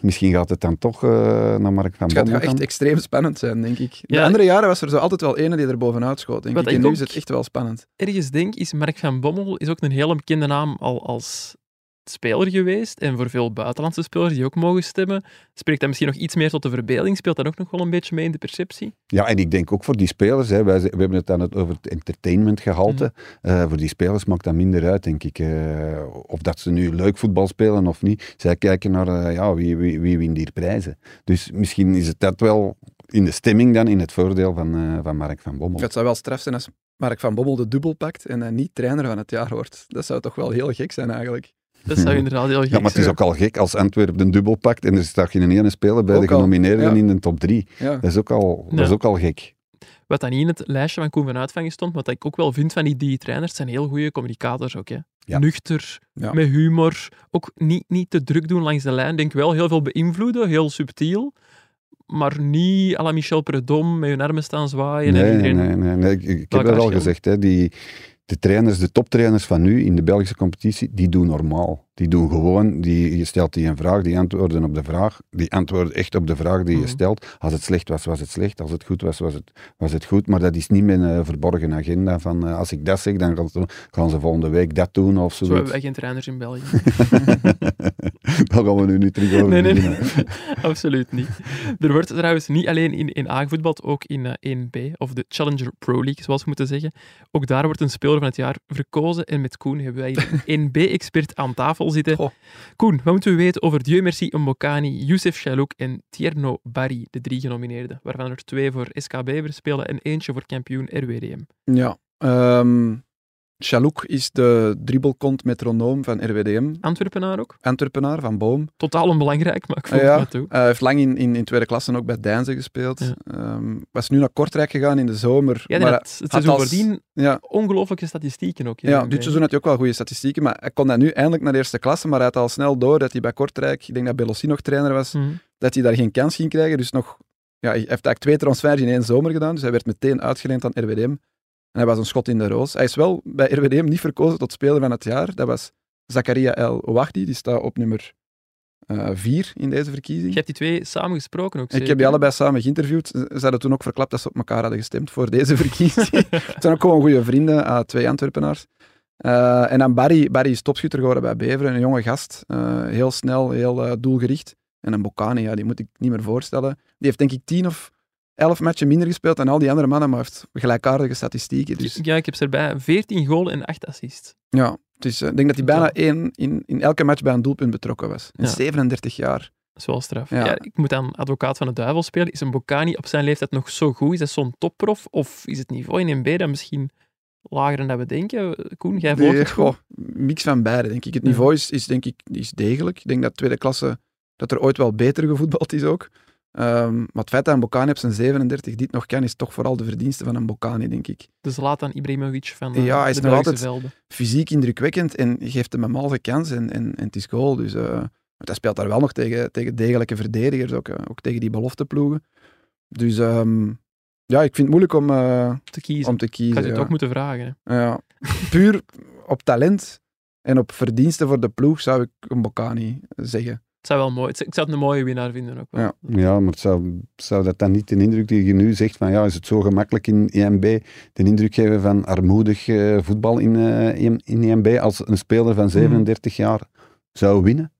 misschien gaat het dan toch eh, naar Mark van
Het gaat
Bommel
echt
gaan.
extreem spannend zijn, denk ik. De andere jaren was er zo altijd wel ene die er bovenuit schoot, denk
Wat
ik.
ik
En nu is het echt wel spannend.
ergens denk, is Mark van Bommel is ook een hele bekende naam al als speler geweest. En voor veel buitenlandse spelers die ook mogen stemmen, spreekt dat misschien nog iets meer tot de verbeelding. Speelt dat ook nog wel een beetje mee in de perceptie?
Ja, en ik denk ook voor die spelers, hè, wij, we hebben het dan het over het entertainmentgehalte. Eh, voor die spelers maakt dat minder uit, denk ik. eh, of dat ze nu leuk voetbal spelen of niet. Zij kijken naar eh, ja, wie, wie, wie wint hier prijzen. Dus misschien is het dat wel in de stemming dan in het voordeel van, eh, van Mark van Bommel.
Het zou wel straf zijn als Mark van Bommel de dubbel pakt en hij niet trainer van het jaar wordt. Dat zou toch wel heel gek zijn, eigenlijk.
Dat zou inderdaad heel gek
Ja, maar het is ook al gek als Antwerpen de dubbel pakt en er staat geen ene speler bij
Ook
de
al,
genomineerden
ja.
in de top drie.
Ja.
Dat is ook al, dat is ook al gek.
Wat dan niet in het lijstje van Koen van Uitvangen stond, wat ik ook wel vind van die drie trainers, zijn heel goede communicators ook. Hè.
Ja.
Nuchter,
Ja.
met humor, ook niet, niet te druk doen langs de lijn. Denk wel heel veel beïnvloeden, heel subtiel, maar niet à la Michel Predom met hun armen staan zwaaien. en
Nee,
iedereen...
nee, nee, nee. Ik, ik heb dat al gezegd. Hè. Die, de trainers, de toptrainers van nu in de Belgische competitie, die doen normaal. Die doen gewoon, die, je stelt die een vraag, die antwoorden op de vraag. Die antwoorden echt op de vraag die je
Mhm.
stelt. Als het slecht was, was het slecht. Als het goed was, was het, was het goed. Maar dat is niet met een verborgen agenda van eh, als ik dat zeg, dan gaan ze, gaan ze volgende week dat doen of
Zo
zoiets.
hebben wij geen trainers in België.
Daar gaan we nu niet terug over
Nee, nee. Absoluut niet. Er wordt trouwens niet alleen in, in A gevoetbald, ook in eh, 1B, of de Challenger Pro League, zoals we moeten zeggen. Ook daar wordt een speler van het jaar verkozen. En met Koen hebben wij een 1B-expert aan tafel zitten.
Goh.
Koen, wat moeten we weten over Dieu Merci Mbokani, Youssef Chalouk en Tierno Barry, de drie genomineerden, waarvan er twee voor SKB verspelen en eentje voor kampioen RWDM.
Ja. ehm Chalouk is de dribbelkont metronoom van RWDM.
Antwerpenaar ook.
Antwerpenaar van Boom.
Totaal onbelangrijk, maar ik voeg
Ah, ja.
het toe.
Hij heeft lang in, in, in tweede klasse ook bij Deinze gespeeld.
Ja.
Ehm, was nu naar Kortrijk gegaan in de zomer.
Ja,
maar
het
had
seizoen voordien
ja,
ongelooflijke statistieken ook.
ja, dit seizoen had hij ook wel goede statistieken, maar hij kon dat nu eindelijk naar de eerste klasse, maar hij had al snel door dat hij bij Kortrijk, ik denk dat Belossi nog trainer was,
Mhm.
dat hij daar geen kans ging krijgen. Dus nog, ja, hij heeft eigenlijk twee transfers in één zomer gedaan, dus hij werd meteen uitgeleend aan RWDM. En hij was een schot in de roos. Hij is wel bij RWDM niet verkozen tot speler van het jaar. Dat was Zakaria El Ouahdi, die staat op nummer eh, vier in deze verkiezing.
Je hebt die twee samen gesproken ook.
Ik heb die allebei samen geïnterviewd. Ze hadden toen ook verklapt dat ze op elkaar hadden gestemd voor deze verkiezing. Het zijn ook gewoon goede vrienden, twee Antwerpenaars. Eh, en dan Barry, Barry is topschutter geworden bij Beveren, een jonge gast. eh, heel snel, heel doelgericht. En een Bocani, ja, die moet ik niet meer voorstellen. Die heeft denk ik tien of elf matchen minder gespeeld dan al die andere mannen, maar heeft gelijkaardige statistieken. Dus
Ja, ik heb ze erbij 14 goals en 8 assists.
ja, dus, ik denk dat hij bijna één in, in elke match bij een doelpunt betrokken was. In
Ja.
37 jaar.
Dat is wel straf.
Ja.
Ja. ik moet aan advocaat van de duivel spelen. Is een Bocani op zijn leeftijd nog zo goed? Is dat zo'n topprof? Of is het niveau in NB dan misschien lager dan dat we denken? Koen, jij volgt
Nee, goh, mix van beide, denk ik. Het niveau is, is, denk ik, is degelijk. Ik denk dat tweede klasse, dat er ooit wel beter gevoetbald is ook. Maar het feit dat een Bocani op zijn 37 dit nog kan, is toch vooral de verdienste van een Bocani, denk ik.
De Zlatan Ibrahimovic van eh,
Ja, hij is
de
nog altijd-
velden.
Fysiek indrukwekkend en geeft hem een malse kans en, en, en het is goal. Dus eh, want hij speelt daar wel nog tegen, tegen degelijke verdedigers, ook, eh, ook tegen die belofteploegen. Dus ehm, ja, ik vind het moeilijk om, eh,
Te kiezen.
om te kiezen.
ga je
ja.
toch moeten vragen.
Ja. Puur op talent en op verdiensten voor de ploeg zou ik een Bocani zeggen.
Het zou wel mooi. het- Ik zou het een mooie winnaar vinden ook wel.
Ja.
Ja, maar het zou, zou dat dan niet de indruk die je nu zegt van ja, is het zo gemakkelijk in EMB de indruk geven van armoedig eh, voetbal in, eh, in, in EMB als een speler van 37 jaar zou winnen?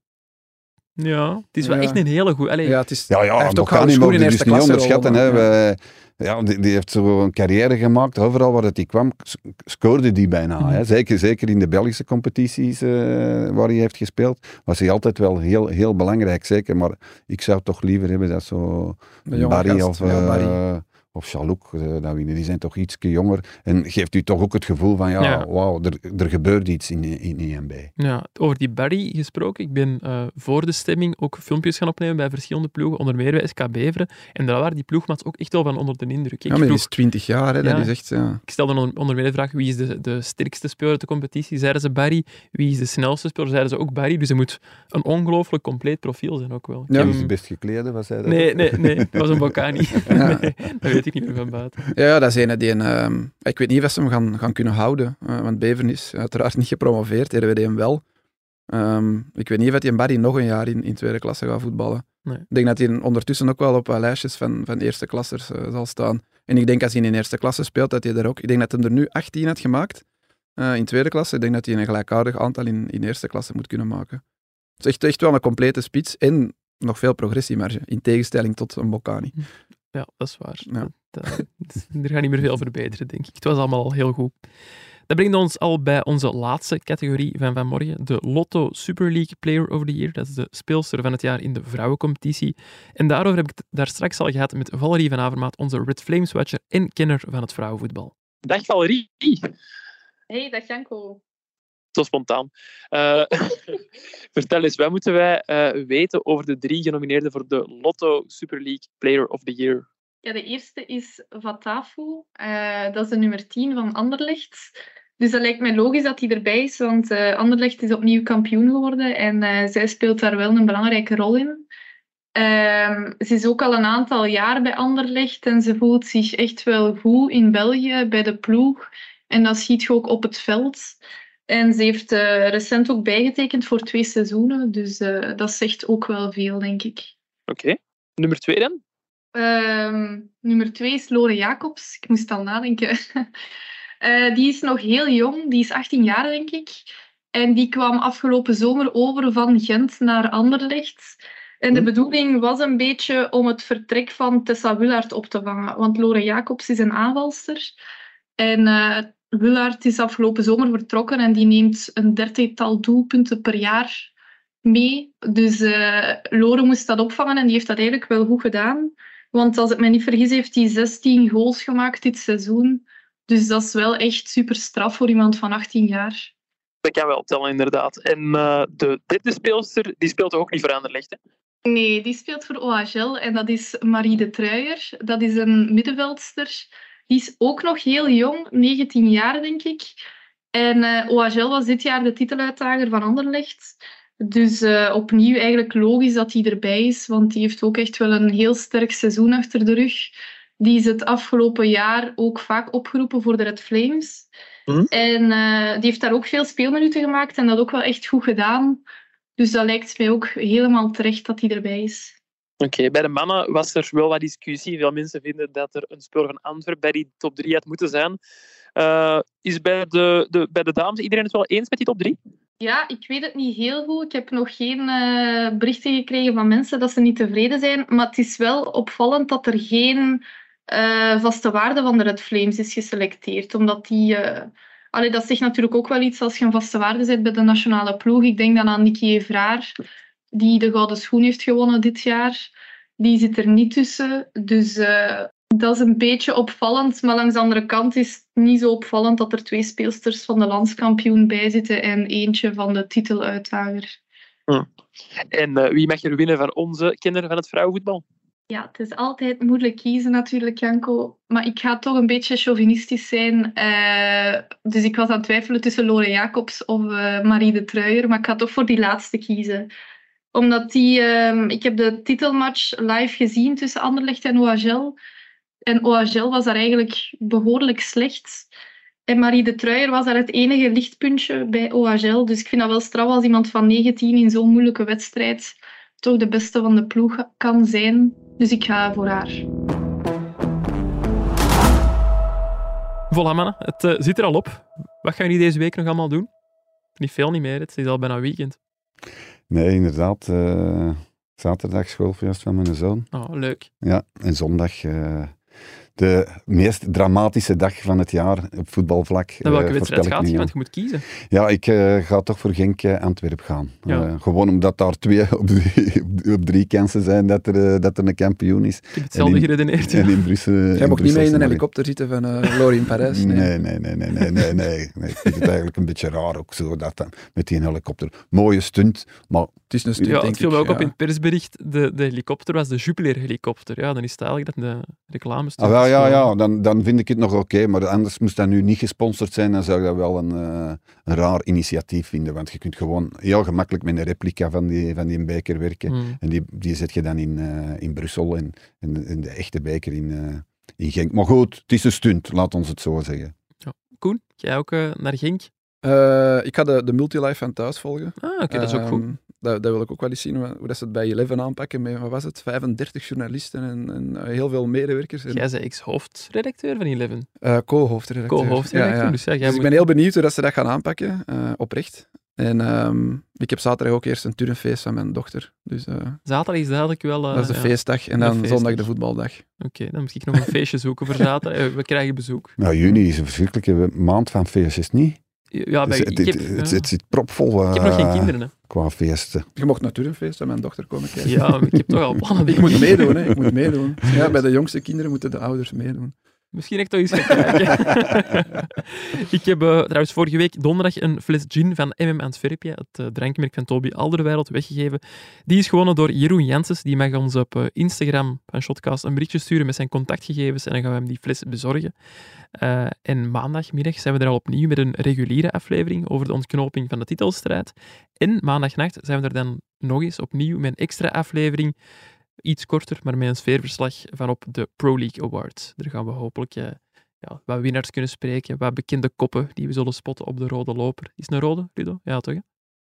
Ja, het is wel
Ja.
echt een hele goede.
Ja, het is,
Ja,
hij
ja,
heeft ook gouden schoenen in
we dus
eerste
niet onderschatten.
rollen,
Hè.
ja.
We- ja, die, die heeft zo een carrière gemaakt. Overal waar die kwam, scoorde die bijna. Hè. Zeker, zeker in de Belgische competities eh, waar hij heeft gespeeld, was hij altijd wel heel, heel belangrijk. Zeker, maar ik zou toch liever hebben dat zo Barry
gast.
of,
Ja,
eh,
Barry.
Of Chalouk eh. Die zijn toch iets jonger. En geeft u toch ook het gevoel van, ja,
Ja.
wauw, er, er gebeurt iets in, in EMB.
Ja, over die Barry gesproken. Ik ben eh, voor de stemming ook filmpjes gaan opnemen bij verschillende ploegen, onder meer bij SK Beveren. En daar waren die ploegmaats ook echt wel van onder de indruk.
Ja,
Ik,
maar die is 20 jaar, hè, dat
Ja.
is echt... Ja.
ik stelde onder, onder meer de vraag, wie is de, de sterkste speler uit de competitie? Zeiden ze Barry. Wie is de snelste speler? Zeiden ze ook Barry. Dus er moet een ongelooflijk compleet profiel zijn ook wel.
Ja.
is de best geklede, was hij dat?
Nee, nee, nee. Dat was een Bocani.
Ja.
Nee, weet ik niet meer van buiten.
Ja, dat is een die een, ehm, ik weet niet of ze hem gaan, gaan kunnen houden, eh, want Beveren is uiteraard niet gepromoveerd, RWDM wel. Ehm, ik weet niet of hij Barry nog een jaar in, in tweede klasse gaat voetballen.
Nee.
Ik denk dat hij ondertussen ook wel op lijstjes van, van eerste klassers eh, zal staan. En ik denk als hij in eerste klasse speelt, dat hij er ook... Ik denk dat hij er nu 18 had gemaakt eh, in tweede klasse. Ik denk dat hij een gelijkaardig aantal in, in eerste klasse moet kunnen maken. Het is echt, echt wel een complete spits en nog veel progressiemarge, in tegenstelling tot een Bocani.
Ja, dat is waar.
Ja.
Dat, er gaat niet meer veel verbeteren, denk ik. Het was allemaal al heel goed. Dat brengt ons al bij onze laatste categorie van vanmorgen, de Lotto Super League Player of the Year. Dat is de speelster van het jaar in de vrouwencompetitie. En daarover heb ik het daar straks al gehad met Valerie van Avermaat, onze Red Flames watcher en kenner van het vrouwenvoetbal.
Dag Valerie.
Hey, dag Janko.
Zo spontaan. Eh, vertel eens, wat moeten wij eh, weten over de drie genomineerden voor de Lotto Super League Player of the Year?
Ja, de eerste is Vatafu. Eh, dat is de nummer 10 van Anderlecht. Dus dat lijkt mij logisch dat hij erbij is, want Anderlecht is opnieuw kampioen geworden en zij speelt daar wel een belangrijke rol in. Ehm, ze is ook al een aantal jaar bij Anderlecht en ze voelt zich echt wel goed in België bij de ploeg. En dat schiet je ook op het veld. En ze heeft eh, recent ook bijgetekend voor twee seizoenen, dus eh, dat zegt ook wel veel, denk ik.
Oké. Nummer twee dan?
Ehm, nummer twee is Lore Jacobs. Ik moest al nadenken. Eh, die is nog heel jong, die is 18 jaar, denk ik. En die kwam afgelopen zomer over van Gent naar Anderlecht. En de bedoeling was een beetje om het vertrek van Tessa Willaert op te vangen. Want Lore Jacobs is een aanvalster. En Willaert is afgelopen zomer vertrokken en die neemt een dertigtal doelpunten per jaar mee. Dus eh, Lore moest dat opvangen en die heeft dat eigenlijk wel goed gedaan. Want als ik me niet vergis, heeft hij 16 goals gemaakt dit seizoen. Dus dat is wel echt super straf voor iemand van 18 jaar.
Dat kan wel tellen, inderdaad. En eh, de derde speelster, die speelt ook niet voor Anderlecht, hè?
Nee, die speelt voor OHL en dat is Marie de Truijer. Dat is een middenveldster. Die is ook nog heel jong, 19 jaar denk ik. En OHL was dit jaar de titeluitdager van Anderlecht. Dus eh, opnieuw eigenlijk logisch dat hij erbij is, want die heeft ook echt wel een heel sterk seizoen achter de rug. Die is het afgelopen jaar ook vaak opgeroepen voor de Red Flames.
Mhm.
En eh, die heeft daar ook veel speelminuten gemaakt en dat ook wel echt goed gedaan. Dus dat lijkt mij ook helemaal terecht dat hij erbij is.
Oké, bij de mannen was er wel wat discussie. Veel mensen vinden dat er een speler van Antwerpen bij die top 3 had moeten zijn. Eh, is bij de, de, bij de dames iedereen het wel eens met die top 3?
Ja, ik weet het niet heel goed. Ik heb nog geen eh, berichten gekregen van mensen dat ze niet tevreden zijn. Maar het is wel opvallend dat er geen eh, vaste waarde van de Red Flames is geselecteerd. Omdat die... Allee, dat zegt natuurlijk ook wel iets als je een vaste waarde zet bij de nationale ploeg. Ik denk dan aan Nicky Evraar, die de gouden schoen heeft gewonnen dit jaar. Die zit er niet tussen. Dus eh, dat is een beetje opvallend. Maar langs de andere kant is het niet zo opvallend dat er twee speelsters van de landskampioen bij zitten en eentje van de titeluitdager.
En eh, wie mag er winnen van onze kinderen van het vrouwenvoetbal?
Ja, het is altijd moeilijk kiezen natuurlijk, Janko. Maar ik ga toch een beetje chauvinistisch zijn. Eh, dus ik was aan het twijfelen tussen Lore Jacobs of Marie de Truijer. Maar ik ga toch voor die laatste kiezen. Omdat die... ehm, ik heb de titelmatch live gezien tussen Anderlecht en OHL. En OHL was daar eigenlijk behoorlijk slecht. En Marie de Truijer was daar het enige lichtpuntje bij OHL. Dus ik vind dat wel straf als iemand van 19 in zo'n moeilijke wedstrijd toch de beste van de ploeg kan zijn. Dus ik ga voor haar.
Voilà, mannen. Het eh, zit er al op. Wat gaan jullie deze week nog allemaal doen? Niet veel niet meer. Het is al bijna weekend.
Nee, inderdaad. eh, zaterdag schoolfeest van mijn zoon.
Oh, leuk.
Ja, en zondag eh, de meest dramatische dag van het jaar op voetbalvlak.
Naar welke
eh,
wedstrijd gaat je? Want je moet kiezen.
Ja, ik eh, ga toch voor Genk eh, Antwerp gaan.
Ja.
Eh, gewoon omdat daar twee op drie, op drie kansen zijn dat er, dat er een kampioen is.
Ik heb hetzelfde
En in-
geredeneerd.
En
ja.
in Brussel.
Jij mocht niet mee in een helikopter zitten van uh, Lori in Parijs. Nee.
Nee, nee, nee, nee, nee, nee, nee, nee. Ik vind het eigenlijk een beetje raar ook zo, dat dan, met die helikopter. Mooie stunt, maar
Het is een stunt,
Ja,
denk
het viel me ook op in het persbericht. De, de helikopter was de Jupiler-helikopter. Ja, dan is het eigenlijk dat de reclame
ah, wel, ja, ja, dan, dan vind ik het nog oké, maar anders moest dat nu niet gesponsord zijn, dan zou ik dat wel een, eh, een raar initiatief vinden, want je kunt gewoon heel gemakkelijk met een replica van die, van die beker werken.
Hmm.
En die, die zet je dan in, eh, in Brussel en, en, en de echte beker in, eh, in Genk. Maar goed, het is een stunt, laat ons het zo zeggen.
Koen, jij ook eh, naar Genk?
Eh, ik ga de, de multilife van thuis volgen.
Ah, oké, dat is ook goed.
Dat, dat wil ik ook wel eens zien, hoe, dat ze het bij Eleven aanpakken met, wat was het, 35 journalisten en, en eh, heel veel medewerkers. En,
Jij zei ex-hoofdredacteur van Eleven.
eh, co-hoofdredacteur.
Co-hoofdredacteur,
Ja, ja.
dus ja,
Dus ik ben heel benieuwd hoe dat ze dat gaan aanpakken, eh, oprecht. En ehm, ik heb zaterdag ook eerst een turnfeest van mijn dochter. Dus eh,
Zaterdag is duidelijk wel... eh,
dat is de
ja.
feestdag. En dan
feestdag.
zondag de voetbaldag.
Oké, dan moet ik nog een feestje zoeken voor zaterdag. We krijgen bezoek.
Nou, juni is een verschrikkelijke maand van feestjes, niet?
Ja, bij,
Dus
ik,
het,
heb,
het,
ja.
het, het zit propvol
ik heb nog geen
eh,
kinderen. Hè.
qua feesten.
Je mocht naar het turnfeest van mijn dochter komen kijken.
Ja, ik heb toch al plannen.
Ik moet meedoen, hè. Ik moet meedoen. Ja, bij de jongste kinderen moeten de ouders meedoen.
Misschien ik toch kijken. ik heb eh, trouwens vorige week donderdag een fles gin van MM Antwerpje, het eh, drankmerk van Toby Alderweireld, weggegeven. Die is gewonnen door Jeroen Jenses. Die mag ons op eh, Instagram van Shotcast een berichtje sturen met zijn contactgegevens en dan gaan we hem die fles bezorgen. En maandagmiddag zijn we er al opnieuw met een reguliere aflevering over de ontknoping van de titelstrijd. En maandagnacht zijn we er dan nog eens opnieuw met een extra aflevering iets korter, maar met een sfeerverslag van op de Pro League Awards. Daar gaan we hopelijk eh, ja, wat winnaars kunnen spreken, wat bekende koppen die we zullen spotten op de rode loper. Is het een rode, Ludo? Ja, toch?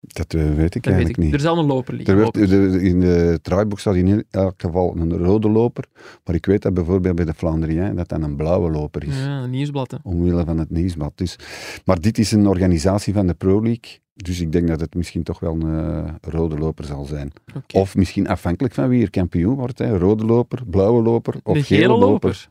Dat eh, weet ik
Dat weet
eigenlijk
ik.
niet.
Er zal een loper liggen.
Er werd, de- in de draaiboek staat in elk geval een rode loper, maar ik weet dat bijvoorbeeld bij de Flandrien dat dat een blauwe loper is.
Ja, een nieuwsblad. hè.
Omwille van het nieuwsblad. Dus, maar dit is een organisatie van de Pro League. Dus ik denk dat het misschien toch wel een eh, rode loper zal zijn. Of misschien afhankelijk van wie er kampioen wordt. Hè. Rode loper, blauwe loper of
Een
gele,
gele
loper.
loper.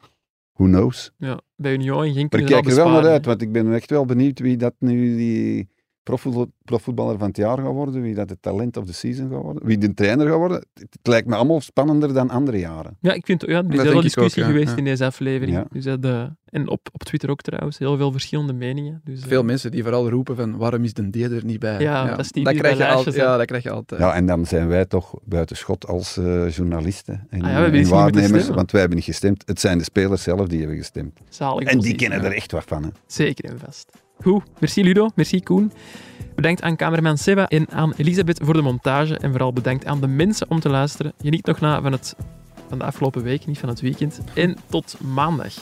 Who knows?
Ja, bij Union Genk
Maar ik kijk er wel naar uit, want ik ben echt wel benieuwd wie dat nu die profvoetballer van het jaar gaat worden, wie dat het talent of the season gaat worden, wie de trainer gaat worden. Het, het lijkt me allemaal spannender dan andere jaren.
Ja, ik vind ja, er is
Dat
heel discussie
ook, ja.
geweest
Ja.
in deze aflevering.
Ja.
Dus dat, eh, en op, op Twitter ook trouwens, heel veel verschillende meningen. Dus, eh,
Veel mensen die vooral roepen van waarom is de D er niet bij?
Ja, dat is die
dat
die
krijg je. Ja, dat krijg je altijd.
Ja, en dan zijn wij toch buiten schot als eh, journalisten en,
Ah
en waarnemers, want wij hebben niet gestemd. Het zijn de spelers zelf die hebben gestemd. En die kennen
ja.
er echt wat van. Hè.
Zeker en vast. Goed, merci Ludo, merci Koen. Bedankt aan cameraman Seba en aan Elisabeth voor de montage. En vooral bedankt aan de mensen om te luisteren. Geniet nog na van, het, van de afgelopen week, niet van het weekend. En tot maandag.